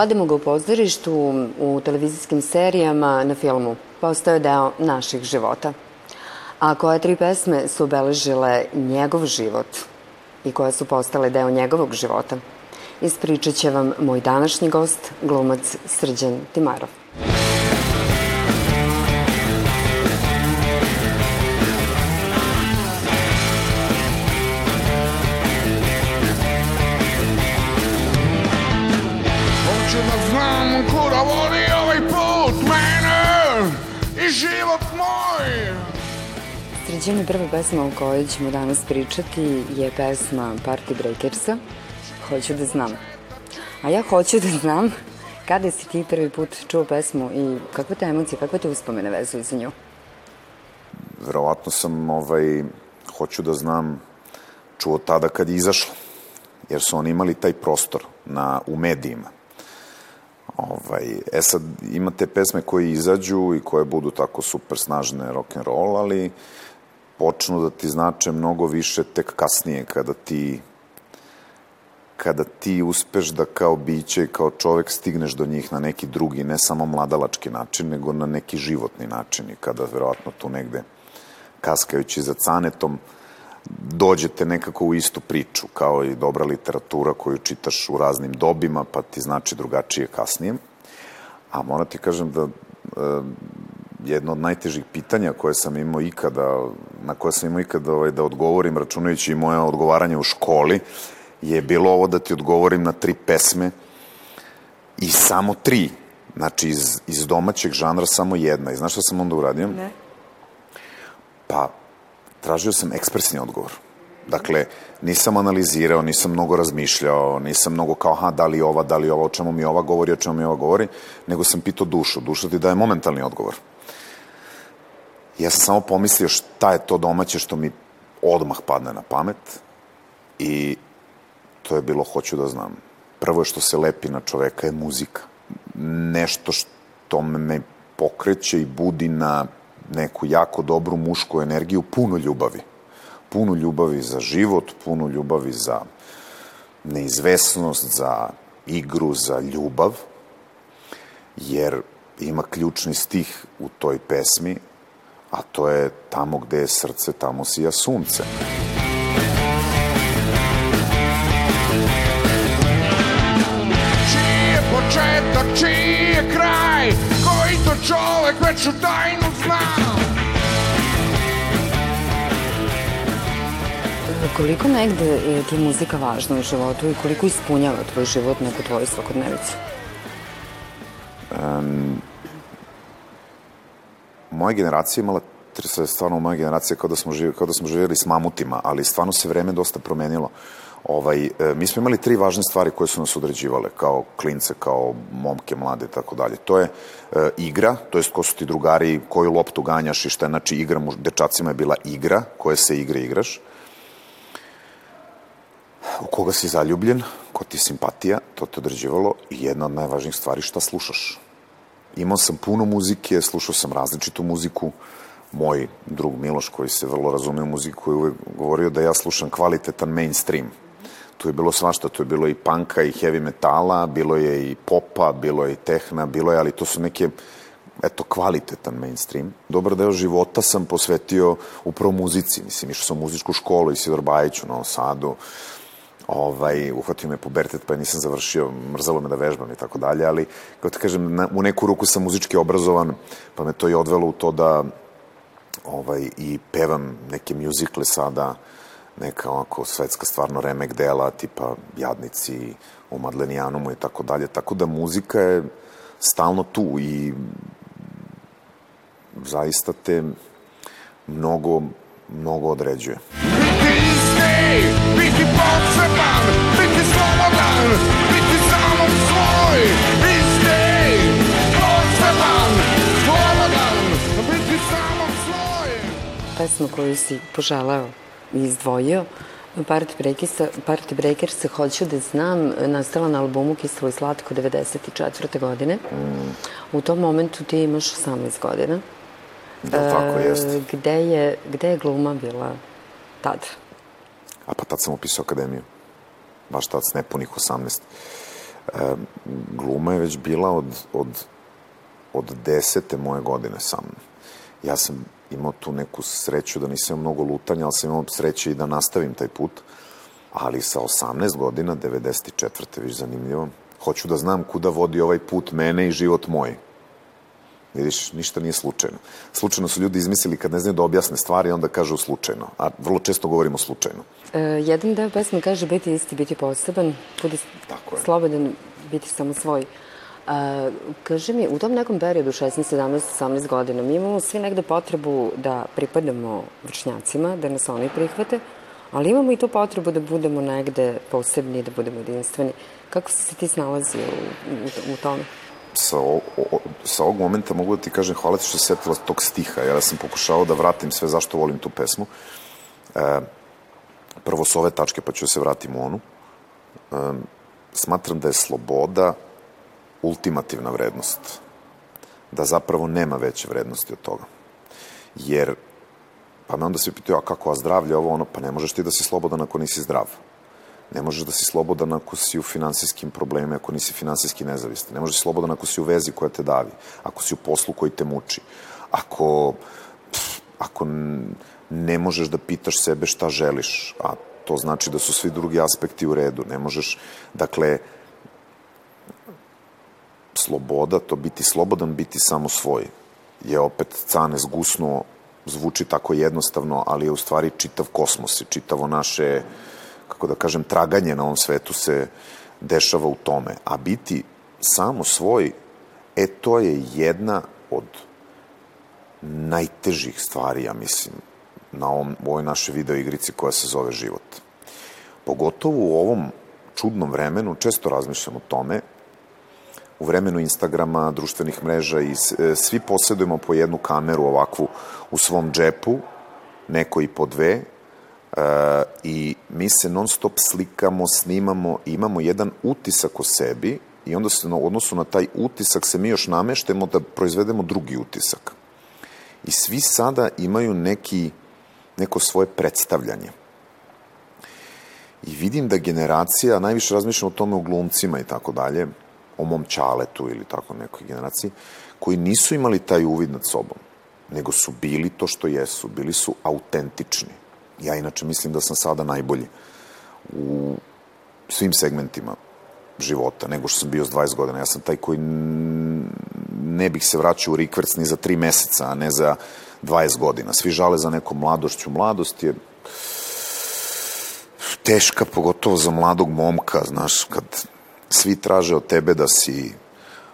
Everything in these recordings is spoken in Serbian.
Gledamo ga u pozorištu, u televizijskim serijama, na filmu. Postao je deo naših života. A koje tri pesme su obeležile njegov život i koje su postale deo njegovog života? Ispričat će vam moj današnji gost, glumac Srđan Timarov. Sređeni prva pesma o kojoj ćemo danas pričati je pesma Party Breakersa, Hoću da znam. A ja hoću da znam kada si ti prvi put čuo pesmu i kakve te emocije, kakve te uspomene vezuju za nju? Verovatno sam, ovaj, hoću da znam, čuo tada kad je izašla, jer su oni imali taj prostor na, u medijima. Ovaj, e sad, ima te pesme koje izađu i koje budu tako super snažne rock and roll, ali počnu da ti znače mnogo više tek kasnije kada ti kada ti uspeš da kao biće i kao čovek stigneš do njih na neki drugi, ne samo mladalački način, nego na neki životni način i kada verovatno tu negde kaskajući za canetom dođete nekako u istu priču, kao i dobra literatura koju čitaš u raznim dobima, pa ti znači drugačije kasnije. A moram ti kažem da e, jedno od najtežih pitanja koje sam imao ikada, na koje sam imao ikada ovaj, da odgovorim, računajući i moje odgovaranje u školi, je bilo ovo da ti odgovorim na tri pesme i samo tri. Znači, iz, iz domaćeg žanra samo jedna. I znaš šta sam onda uradio? Ne. Pa, tražio sam ekspresni odgovor. Dakle, nisam analizirao, nisam mnogo razmišljao, nisam mnogo kao, aha, da li ova, da li ova, o čemu mi ova govori, o čemu mi ova govori, nego sam pitao dušu. Duša ti daje momentalni odgovor. Ja sam samo pomislio šta je to domaće što mi odmah padne na pamet i to je bilo hoću da znam. Prvo je što se lepi na čoveka je muzika. Nešto što me pokreće i budi na neku jako dobru mušku energiju, puno ljubavi. Puno ljubavi za život, puno ljubavi za neizvesnost, za igru, za ljubav, jer ima ključni stih u toj pesmi, a to je tamo gde je srce, tamo sija sunce. Čiji je početak, čiji je kraj, koji to čovek već u tajnu Koliko negde je ti muzika važna u životu i koliko ispunjava tvoj život, neku tvoju svakodnevicu? Um, moja generacija imala stvarno moja generacija kao da smo živjeli, kao da smo živjeli s mamutima, ali stvarno se vreme dosta promenilo. Ovaj, e, mi smo imali tri važne stvari koje su nas određivale kao klince, kao momke, mlade i tako dalje. To je e, igra, to jest ko su ti drugari, koju loptu ganjaš i šta je, znači igra, dečacima je bila igra, koje se igre igraš. U koga si zaljubljen, ko ti je simpatija, to te određivalo i jedna od najvažnijih stvari šta slušaš imao sam puno muzike, slušao sam različitu muziku, moj drug Miloš koji se vrlo razume u muziku je uvek govorio da ja slušam kvalitetan mainstream. Tu je bilo svašta, tu je bilo i panka i heavy metala, bilo je i popa, bilo je i tehna, bilo je, ali to su neke eto, kvalitetan mainstream. Dobar deo života sam posvetio upravo muzici. Mislim, išao sam u muzičku školu i Sidor Bajić u Novom Sadu, ovaj, uhvatio me pubertet pa nisam završio, mrzalo me da vežbam i tako dalje, ali, kao ti kažem, na, u neku ruku sam muzički obrazovan, pa me to i odvelo u to da ovaj, i pevam neke mjuzikle sada, neka onako svetska stvarno remek dela, tipa Jadnici u Madlenijanumu i tako dalje, tako da muzika je stalno tu i zaista te mnogo, mnogo određuje. Biti biti potreban, biti slobodan, biti samo svoj, isti, potreban, slobodan, biti samo svoj. Pesma koju si poželao i izdvojio, Party Breakersa, Party Breakersa hoću da znam, nastala na albumu Kiselo i slatko 94. godine. Mm. U tom momentu ti imaš 18 godina. Da, tako e, jeste. Gde je, gde je gluma bila tada? A pa tad sam upisao akademiju. Baš tad s nepunih 18. E, gluma je već bila od, od, od desete moje godine sa mnom. Ja sam imao tu neku sreću da nisam mnogo lutanja, ali sam imao sreće i da nastavim taj put. Ali sa 18 godina, 94. viš zanimljivo, hoću da znam kuda vodi ovaj put mene i život moj. Vidiš, ništa nije slučajno. Slučajno su ljudi izmislili kad ne znaju da objasne stvari, onda kažu slučajno. A vrlo često govorimo slučajno. E, jedan deo pesme kaže biti isti, biti poseban, budi Tako je. slobodan, biti samo svoj. A, kaži mi, u tom nekom periodu, 16, 17, 18 godina, mi imamo svi negde potrebu da pripadamo vršnjacima, da nas oni prihvate, ali imamo i tu potrebu da budemo negde posebni, da budemo jedinstveni. Kako si se ti snalazio u, u, u tome? Sa, o, o, sa ovog momenta mogu da ti kažem hvala ti što se setila tog stiha, jer ja sam pokušao da vratim sve zašto volim tu pesmu. E, prvo s ove tačke, pa ću da se vratim u onu. E, smatram da je sloboda ultimativna vrednost. Da zapravo nema veće vrednosti od toga. Jer, pa me onda se pitaju, a kako, a zdravlje ovo, ono, pa ne možeš ti da si slobodan ako nisi zdrav. Ne možeš da si slobodan ako si u finansijskim problemima, ako nisi finansijski nezavistan. Ne možeš da si slobodan ako si u vezi koja te davi, ako si u poslu koji te muči. Ako, pff, ako ne možeš da pitaš sebe šta želiš, a to znači da su svi drugi aspekti u redu. Ne možeš, dakle, sloboda, to biti slobodan, biti samo svoj, je opet cane zgusnuo, zvuči tako jednostavno, ali je u stvari čitav kosmos i čitavo naše kako da kažem, traganje na ovom svetu se dešava u tome. A biti samo svoj, e, to je jedna od najtežih stvari, ja mislim, na ovom, u ovoj našoj video igrici koja se zove život. Pogotovo u ovom čudnom vremenu, često razmišljam o tome, u vremenu Instagrama, društvenih mreža i e, svi posjedujemo po jednu kameru ovakvu u svom džepu, neko i po dve, e, i mi se non stop slikamo, snimamo imamo jedan utisak o sebi i onda se u odnosu na taj utisak se mi još nameštemo da proizvedemo drugi utisak. I svi sada imaju neki, neko svoje predstavljanje. I vidim da generacija, najviše razmišljam o tome u glumcima i tako dalje, o mom čaletu ili tako nekoj generaciji, koji nisu imali taj uvid nad sobom, nego su bili to što jesu, bili su autentični. Ja inače mislim da sam sada najbolji u svim segmentima života nego što sam bio s 20 godina. Ja sam taj koji ne bih se vraćao u rikvrc ni za 3 meseca, a ne za 20 godina. Svi žale za nekom mladošću. Mladost je teška, pogotovo za mladog momka, znaš, kad svi traže od tebe da si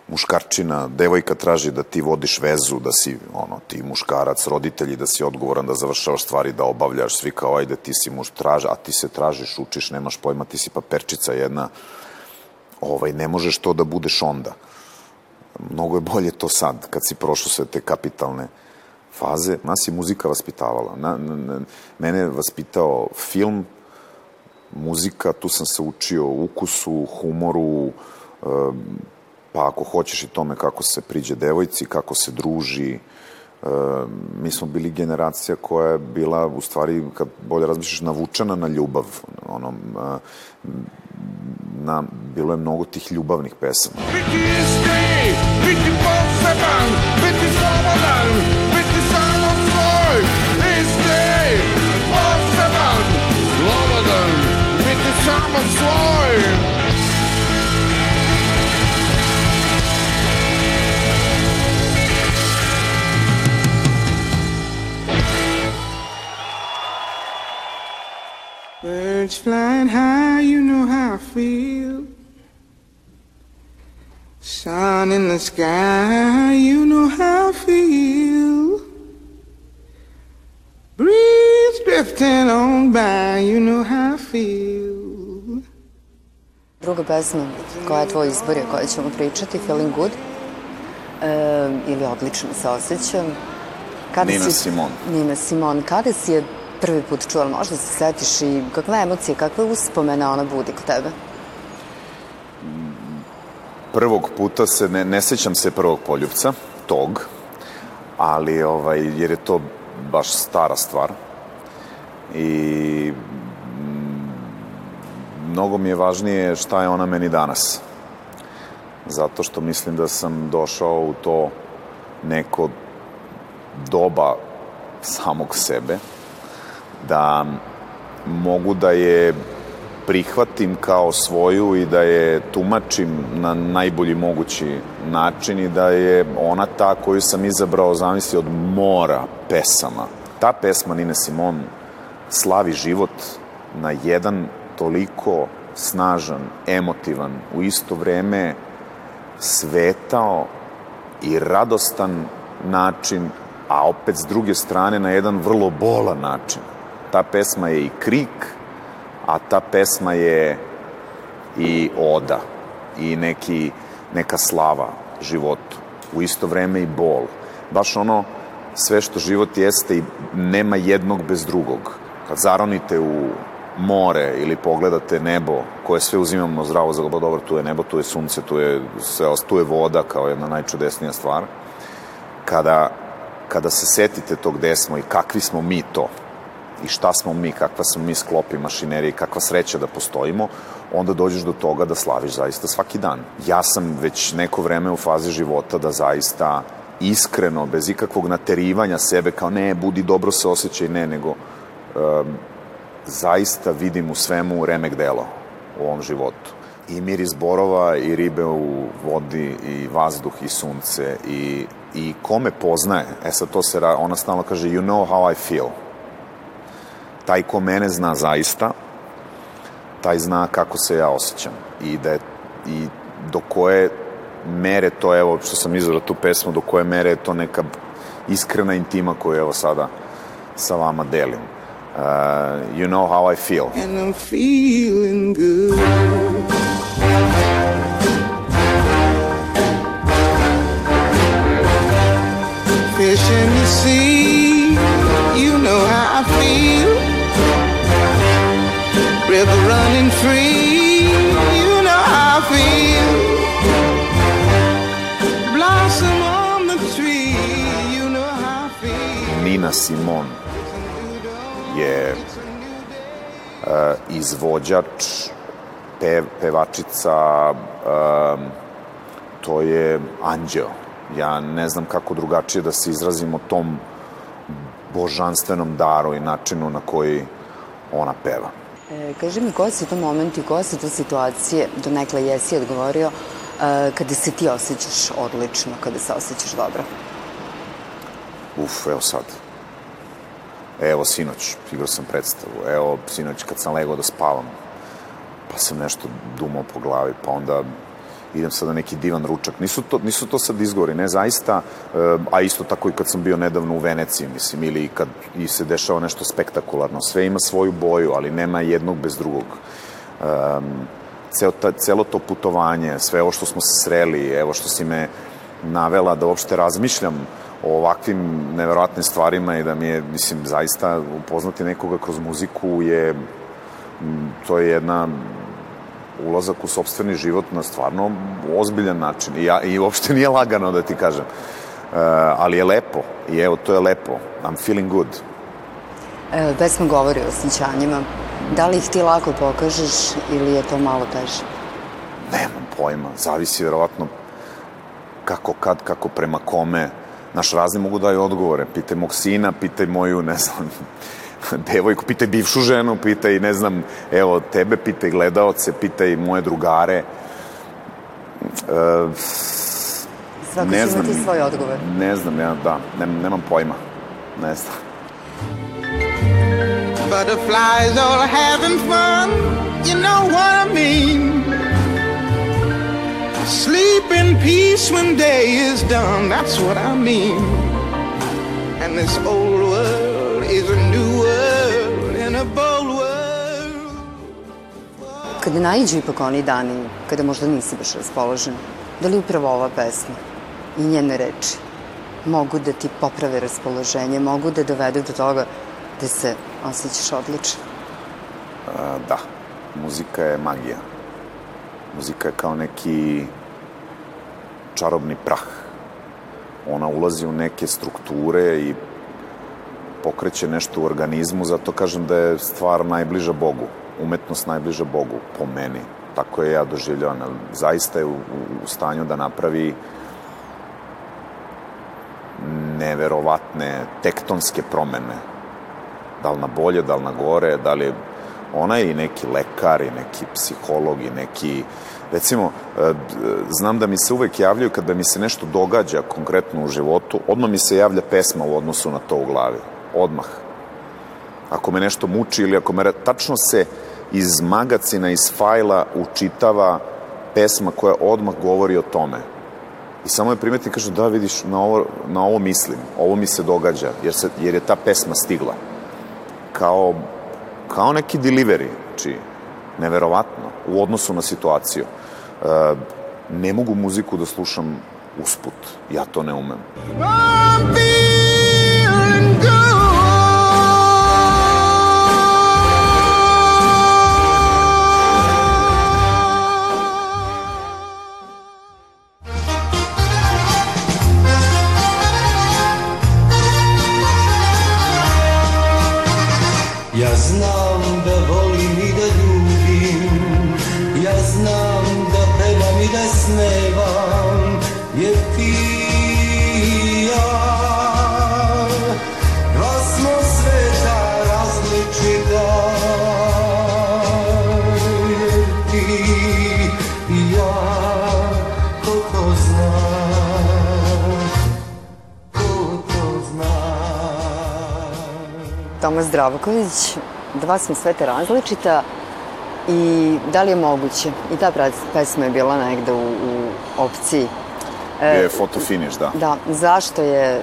muškarčina, devojka traži da ti vodiš vezu, da si ono, ti muškarac, roditelji, da si odgovoran, da završavaš stvari, da obavljaš, svi kao ajde ti si muš, traže, a ti se tražiš, učiš, nemaš pojma, ti si paperčica jedna, ovaj, ne možeš to da budeš onda. Mnogo je bolje to sad, kad si prošao sve te kapitalne faze. Nas je muzika vaspitavala. Na, na, na, mene je vaspitao film, muzika, tu sam se učio ukusu, humoru, um, pa ako hoćeš i tome kako se priđe devojci, kako se druži, e, mi smo bili generacija koja je bila, u stvari, kad bolje razmišljaš, navučena na ljubav. Ono, e, na, bilo je mnogo tih ljubavnih pesama. Biti isti, biti poseban, biti slobodan, biti samo svoj, isti, poseban, slobodan, biti samo svoj. Birds flying high, you know how I feel. Sun in the sky, you know how I feel. Breeze drifting on by, you know how I feel. Druga pesma koja je tvoj izbor, o kojoj ćemo pričati, Feeling Good, e, ili Odlično se osjećam. Kada Nina si, Simon. Nina Simon. Kada si je prvi put čula, možda se setiš i kakve emocije, kakve uspomene ona budi kod tebe? Prvog puta se, ne, ne sećam se prvog poljubca, tog, ali ovaj, jer je to baš stara stvar. I mnogo mi je važnije šta je ona meni danas. zato što mislim da sam došao u to neko doba samog sebe, da mogu da je prihvatim kao svoju i da je tumačim na najbolji mogući način i da je ona ta koju sam izabrao, zamisli, od mora pesama. Ta pesma Nine Simon slavi život na jedan toliko snažan, emotivan, u isto vreme svetao i radostan način, a opet s druge strane na jedan vrlo bolan način. Ta pesma je i krik, a ta pesma je i oda i neki, neka slava životu. U isto vreme i bol. Baš ono sve što život jeste i nema jednog bez drugog. Kad zaronite u more ili pogledate nebo, koje sve uzimamo zdravo za dobro, tu je nebo, tu je sunce, tu je, sve, tu je voda kao jedna najčudesnija stvar. Kada, kada se setite tog gde smo i kakvi smo mi to, i šta smo mi, kakva smo mi sklopi mašinerije, kakva sreća da postojimo, onda dođeš do toga da slaviš zaista svaki dan. Ja sam već neko vreme u fazi života da zaista iskreno, bez ikakvog naterivanja sebe, kao ne, budi dobro se osjećaj, ne, nego um, zaista vidim u svemu remek delo u ovom životu. I miris borova, i ribe u vodi, i vazduh, i sunce, i, i ko me poznaje, e sad to se, ona stalno kaže, you know how I feel. Taj ko mene zna zaista, taj zna kako se ja osjećam. I da je, i do koje mere to, evo, što sam izvrlo tu pesmu, do koje mere je to neka iskrena intima koju evo sada sa vama delim. Uh, you know how I feel. And I'm feeling good. Fish in the sea, you know how I feel. River running free, you know how I feel. Blossom on the tree, you know how I feel. Nina Simone je uh, izvođač, pev, pevačica, uh, to je anđeo. Ja ne znam kako drugačije da se izrazim o tom božanstvenom daru i načinu na koji ona peva. E, kaži mi, koje su to momenti, koje su to situacije, do nekla jesi odgovorio, e, kada se ti osjećaš odlično, kada se osjećaš dobro? Uf, evo sad evo sinoć, igrao sam predstavu, evo sinoć kad sam legao da spavam, pa sam nešto dumao po glavi, pa onda idem sad na neki divan ručak. Nisu to, nisu to sad izgovori, ne zaista, eh, a isto tako i kad sam bio nedavno u Veneciji, mislim, ili kad i se dešava nešto spektakularno. Sve ima svoju boju, ali nema jednog bez drugog. Um, ceo ta, celo to putovanje, sve ovo što smo se sreli, evo što si me navela da uopšte razmišljam o ovakvim neverovatnim stvarima i da mi je, mislim, zaista upoznati nekoga kroz muziku je, to je jedna ulazak u sobstveni život na stvarno ozbiljan način. I, ja, i uopšte nije lagano da ti kažem. Uh, ali je lepo. I evo, to je lepo. I'm feeling good. E, pesma govori o osjećanjima. Da li ih ti lako pokažeš ili je to malo teže? Nemam pojma. Zavisi verovatno kako kad, kako prema kome. Naš razni mogu daju odgovore. Pitaj mog sina, pitaj moju, ne znam, devojku, pitaj bivšu ženu, pitaj, ne znam, evo, tebe, pitaj gledaoce, pitaj moje drugare. E, Svako ne znam, imati svoj odgovor. Ne znam, ja, da, ne, nemam pojma. Ne znam. Butterflies all having fun, you know what I mean. Sleep in peace when day is done, that's what I mean. And this old world Kada najiđu ipak oni dani, kada možda nisi baš raspoložen, da li upravo ova pesma i njene reči mogu da ti poprave raspoloženje, mogu da dovedu do toga da se osjećaš odlično? Da, muzika je magija Muzika je kao neki čarobni prah. Ona ulazi u neke strukture i pokreće nešto u organizmu, zato kažem da je stvar najbliža Bogu, umetnost najbliža Bogu, po meni. tako je ja doživljavam, zaista je u, u stanju da napravi neverovatne tektonske promene. Da li na bolje, da li na gore, da li ona je i neki lekar i neki psiholog i neki recimo, e, znam da mi se uvek javljaju kada mi se nešto događa konkretno u životu, odmah mi se javlja pesma u odnosu na to u glavi. Odmah. Ako me nešto muči ili ako me... Tačno se iz magacina, iz fajla učitava pesma koja odmah govori o tome. I samo je primetim, kažu, da vidiš, na ovo, na ovo mislim, ovo mi se događa, jer, se, jer je ta pesma stigla. Kao, kao neki delivery, znači, neverovatno, u odnosu na situaciju. E, ne mogu muziku da slušam usput, ja to ne umem. I'm Toma Zdravković, dva smo sveta različita i da li je moguće? I ta pesma je bila negde u, u opciji. E, je fotofiniš, da. Da, zašto je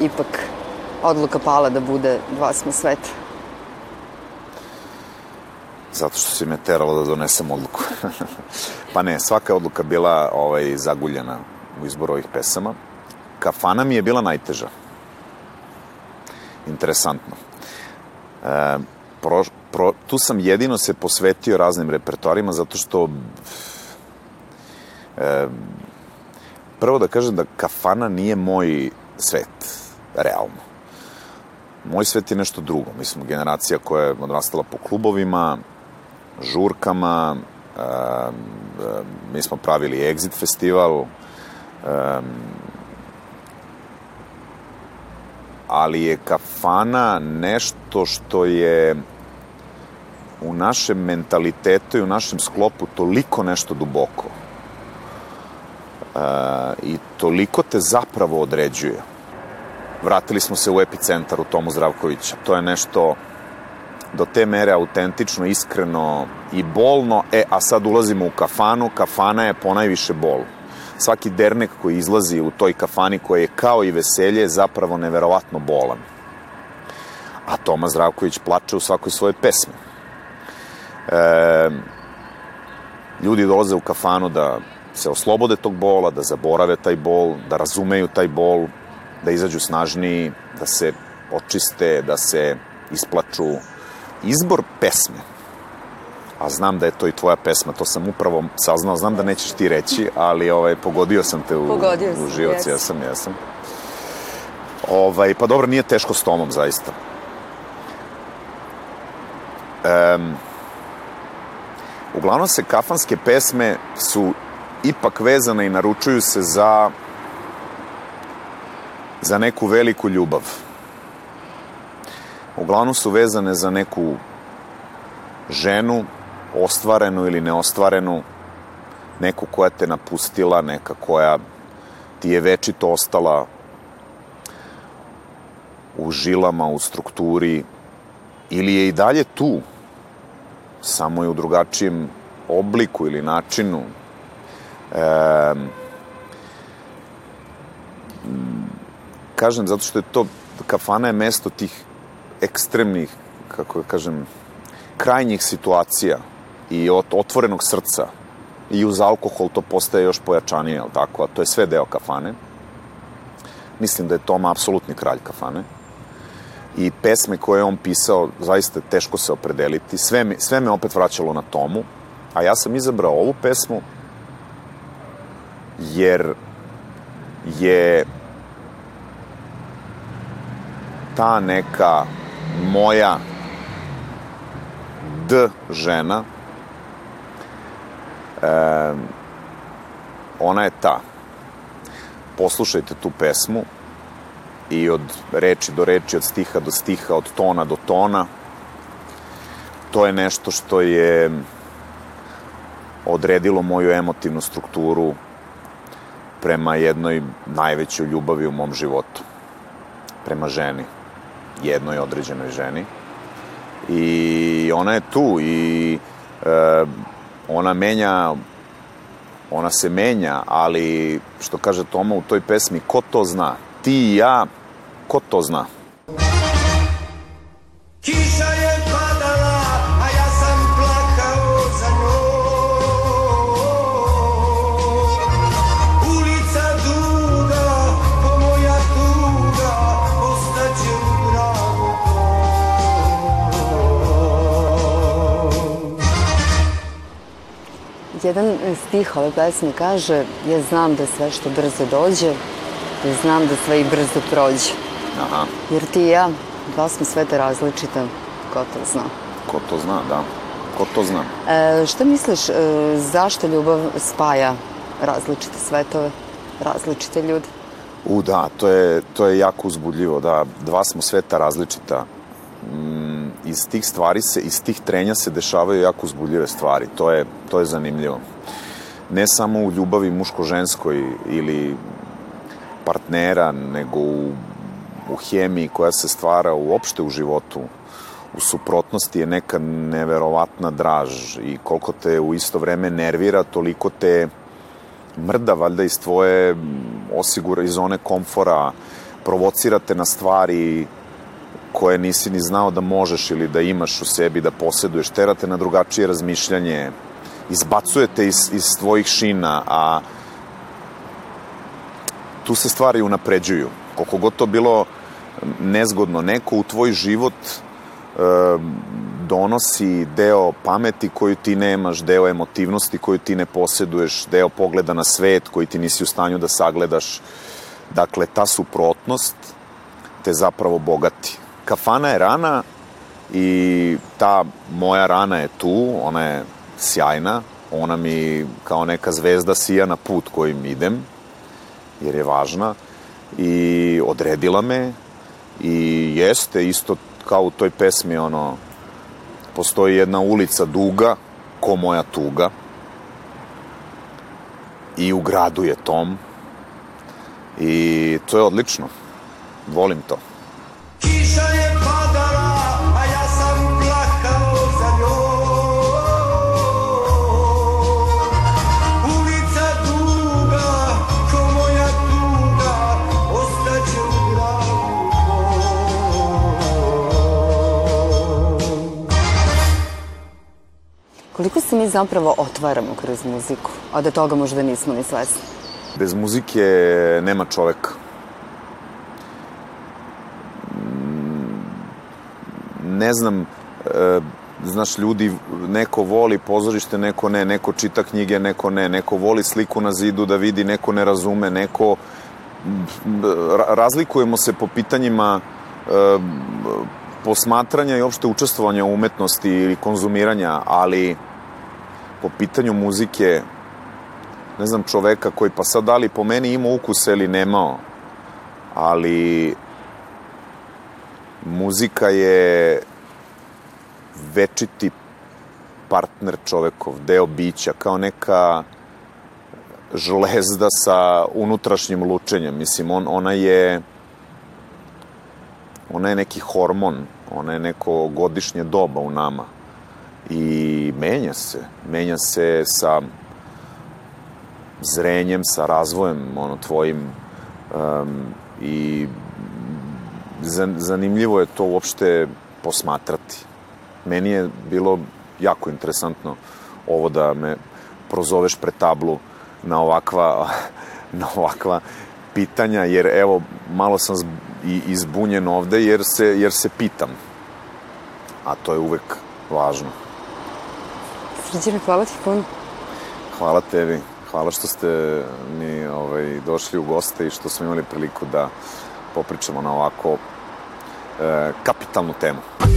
ipak odluka pala da bude dva smo sveta? Zato što si me teralo da donesem odluku. pa ne, svaka odluka bila ovaj, zaguljena u izboru ovih pesama. Kafana mi je bila najteža. Interesantno. E, pro, pro, tu sam jedino se posvetio raznim repertoarima zato što e, prvo da kažem da kafana nije moj svet, realno. Moj svet je nešto drugo. Mi smo generacija koja je odrastala po klubovima, žurkama, e, mi smo pravili Exit festival, e, ali je kafana nešto što je u našem mentalitetu i u našem sklopu toliko nešto duboko e, i toliko te zapravo određuje. Vratili smo se u epicentar u Tomu Zdravkovića. To je nešto do te mere autentično, iskreno i bolno. E, a sad ulazimo u kafanu. Kafana je ponajviše bol svaki dernek koji izlazi u toj kafani koja je kao i veselje zapravo neverovatno bolan. A Toma Zdravković plače u svakoj svoje pesme. E, ljudi dolaze u kafanu da se oslobode tog bola, da zaborave taj bol, da razumeju taj bol, da izađu snažniji, da se očiste, da se isplaču. Izbor pesme a znam da je to i tvoja pesma, to sam upravo saznao, znam da nećeš ti reći, ali ovaj, pogodio sam te u, pogodio u život, yes. jesam, jesam. Ovaj, pa dobro, nije teško s Tomom, zaista. Um, uglavnom se kafanske pesme su ipak vezane i naručuju se za za neku veliku ljubav. Uglavnom su vezane za neku ženu ostvarenu ili neostvarenu, neku koja te napustila, neka koja ti je večito ostala u žilama, u strukturi, ili je i dalje tu, samo je u drugačijem obliku ili načinu. E, kažem, zato što je to, kafana je mesto tih ekstremnih, kako da kažem, krajnjih situacija i od otvorenog srca i uz alkohol to postaje još pojačanije, jel tako? A to je sve deo kafane. Mislim da je Toma apsolutni kralj kafane. I pesme koje je on pisao, zaista teško se opredeliti. Sve, mi, sve me opet vraćalo na Tomu. A ja sam izabrao ovu pesmu jer je ta neka moja D žena E, ona je ta. Poslušajte tu pesmu i od reči do reči, od stiha do stiha, od tona do tona. To je nešto što je odredilo moju emotivnu strukturu prema jednoj najvećoj ljubavi u mom životu. Prema ženi. Jednoj određenoj ženi. I ona je tu i e, ona menja ona se menja, ali što kaže Toma u toj pesmi, ko to zna? Ti i ja, ko to zna? Jedan stih ove pesme kaže Ja znam da sve što brzo dođe, ja znam da sve i brzo prođe. Aha. Jer ti i ja, dva smo sveta različita, ko to zna. Ko to zna, da. Ko to zna? E, šta misliš, e, zašto ljubav spaja različite svetove, različite ljude? U, da, to je, to je jako uzbudljivo, da, dva smo sveta različita. Mm, iz tih stvari se, iz tih trenja se dešavaju jako uzbudljive stvari, to je, to je zanimljivo. Ne samo u ljubavi muško-ženskoj ili partnera, nego u, u hemiji koja se stvara uopšte u životu. U suprotnosti je neka neverovatna draž i koliko te u isto vreme nervira, toliko te mrda valjda iz tvoje osigura iz zone komfora, provocirate na stvari koje nisi ni znao da možeš ili da imaš u sebi, da poseduješ, terate na drugačije razmišljanje, izbacujete iz, iz tvojih šina, a tu se stvari unapređuju. Koliko god to bilo nezgodno, neko u tvoj život e, donosi deo pameti koju ti nemaš, deo emotivnosti koju ti ne poseduješ, deo pogleda na svet koji ti nisi u stanju da sagledaš. Dakle, ta suprotnost te zapravo bogati. Kafana je rana i ta moja rana je tu, ona je sjajna, ona mi kao neka zvezda sija na put kojim idem, jer je važna i odredila me i jeste isto kao u toj pesmi ono postoji jedna ulica duga ko moja tuga i u gradu je tom i to je odlično volim to Koliko se mi zapravo otvaramo kroz muziku, a da toga možda nismo ni svesni? Bez muzike nema čoveka. ne znam, e, znaš, ljudi, neko voli pozorište, neko ne, neko čita knjige, neko ne, neko voli sliku na zidu da vidi, neko ne razume, neko... Razlikujemo se po pitanjima e, posmatranja i opšte učestvovanja u umetnosti ili konzumiranja, ali po pitanju muzike, ne znam, čoveka koji pa sad da li po meni ima ukuse ili nemao, ali muzika je večiti partner čovekov, deo bića, kao neka žlezda sa unutrašnjim lučenjem. Mislim, on, ona je ona je neki hormon, ona je neko godišnje doba u nama. I menja se. Menja se sa zrenjem, sa razvojem ono, tvojim um, i zanimljivo je to uopšte posmatrati. Meni je bilo jako interesantno ovo da me prozoveš pre tablu na ovakva, na ovakva pitanja, jer evo, malo sam i izbunjen ovde, jer se, jer se pitam. A to je uvek važno. Srđane, hvala ti puno. Hvala tebi. Hvala što ste mi ovaj, došli u goste i što smo imali priliku da popričamo na ovako e, kapitalnu temu.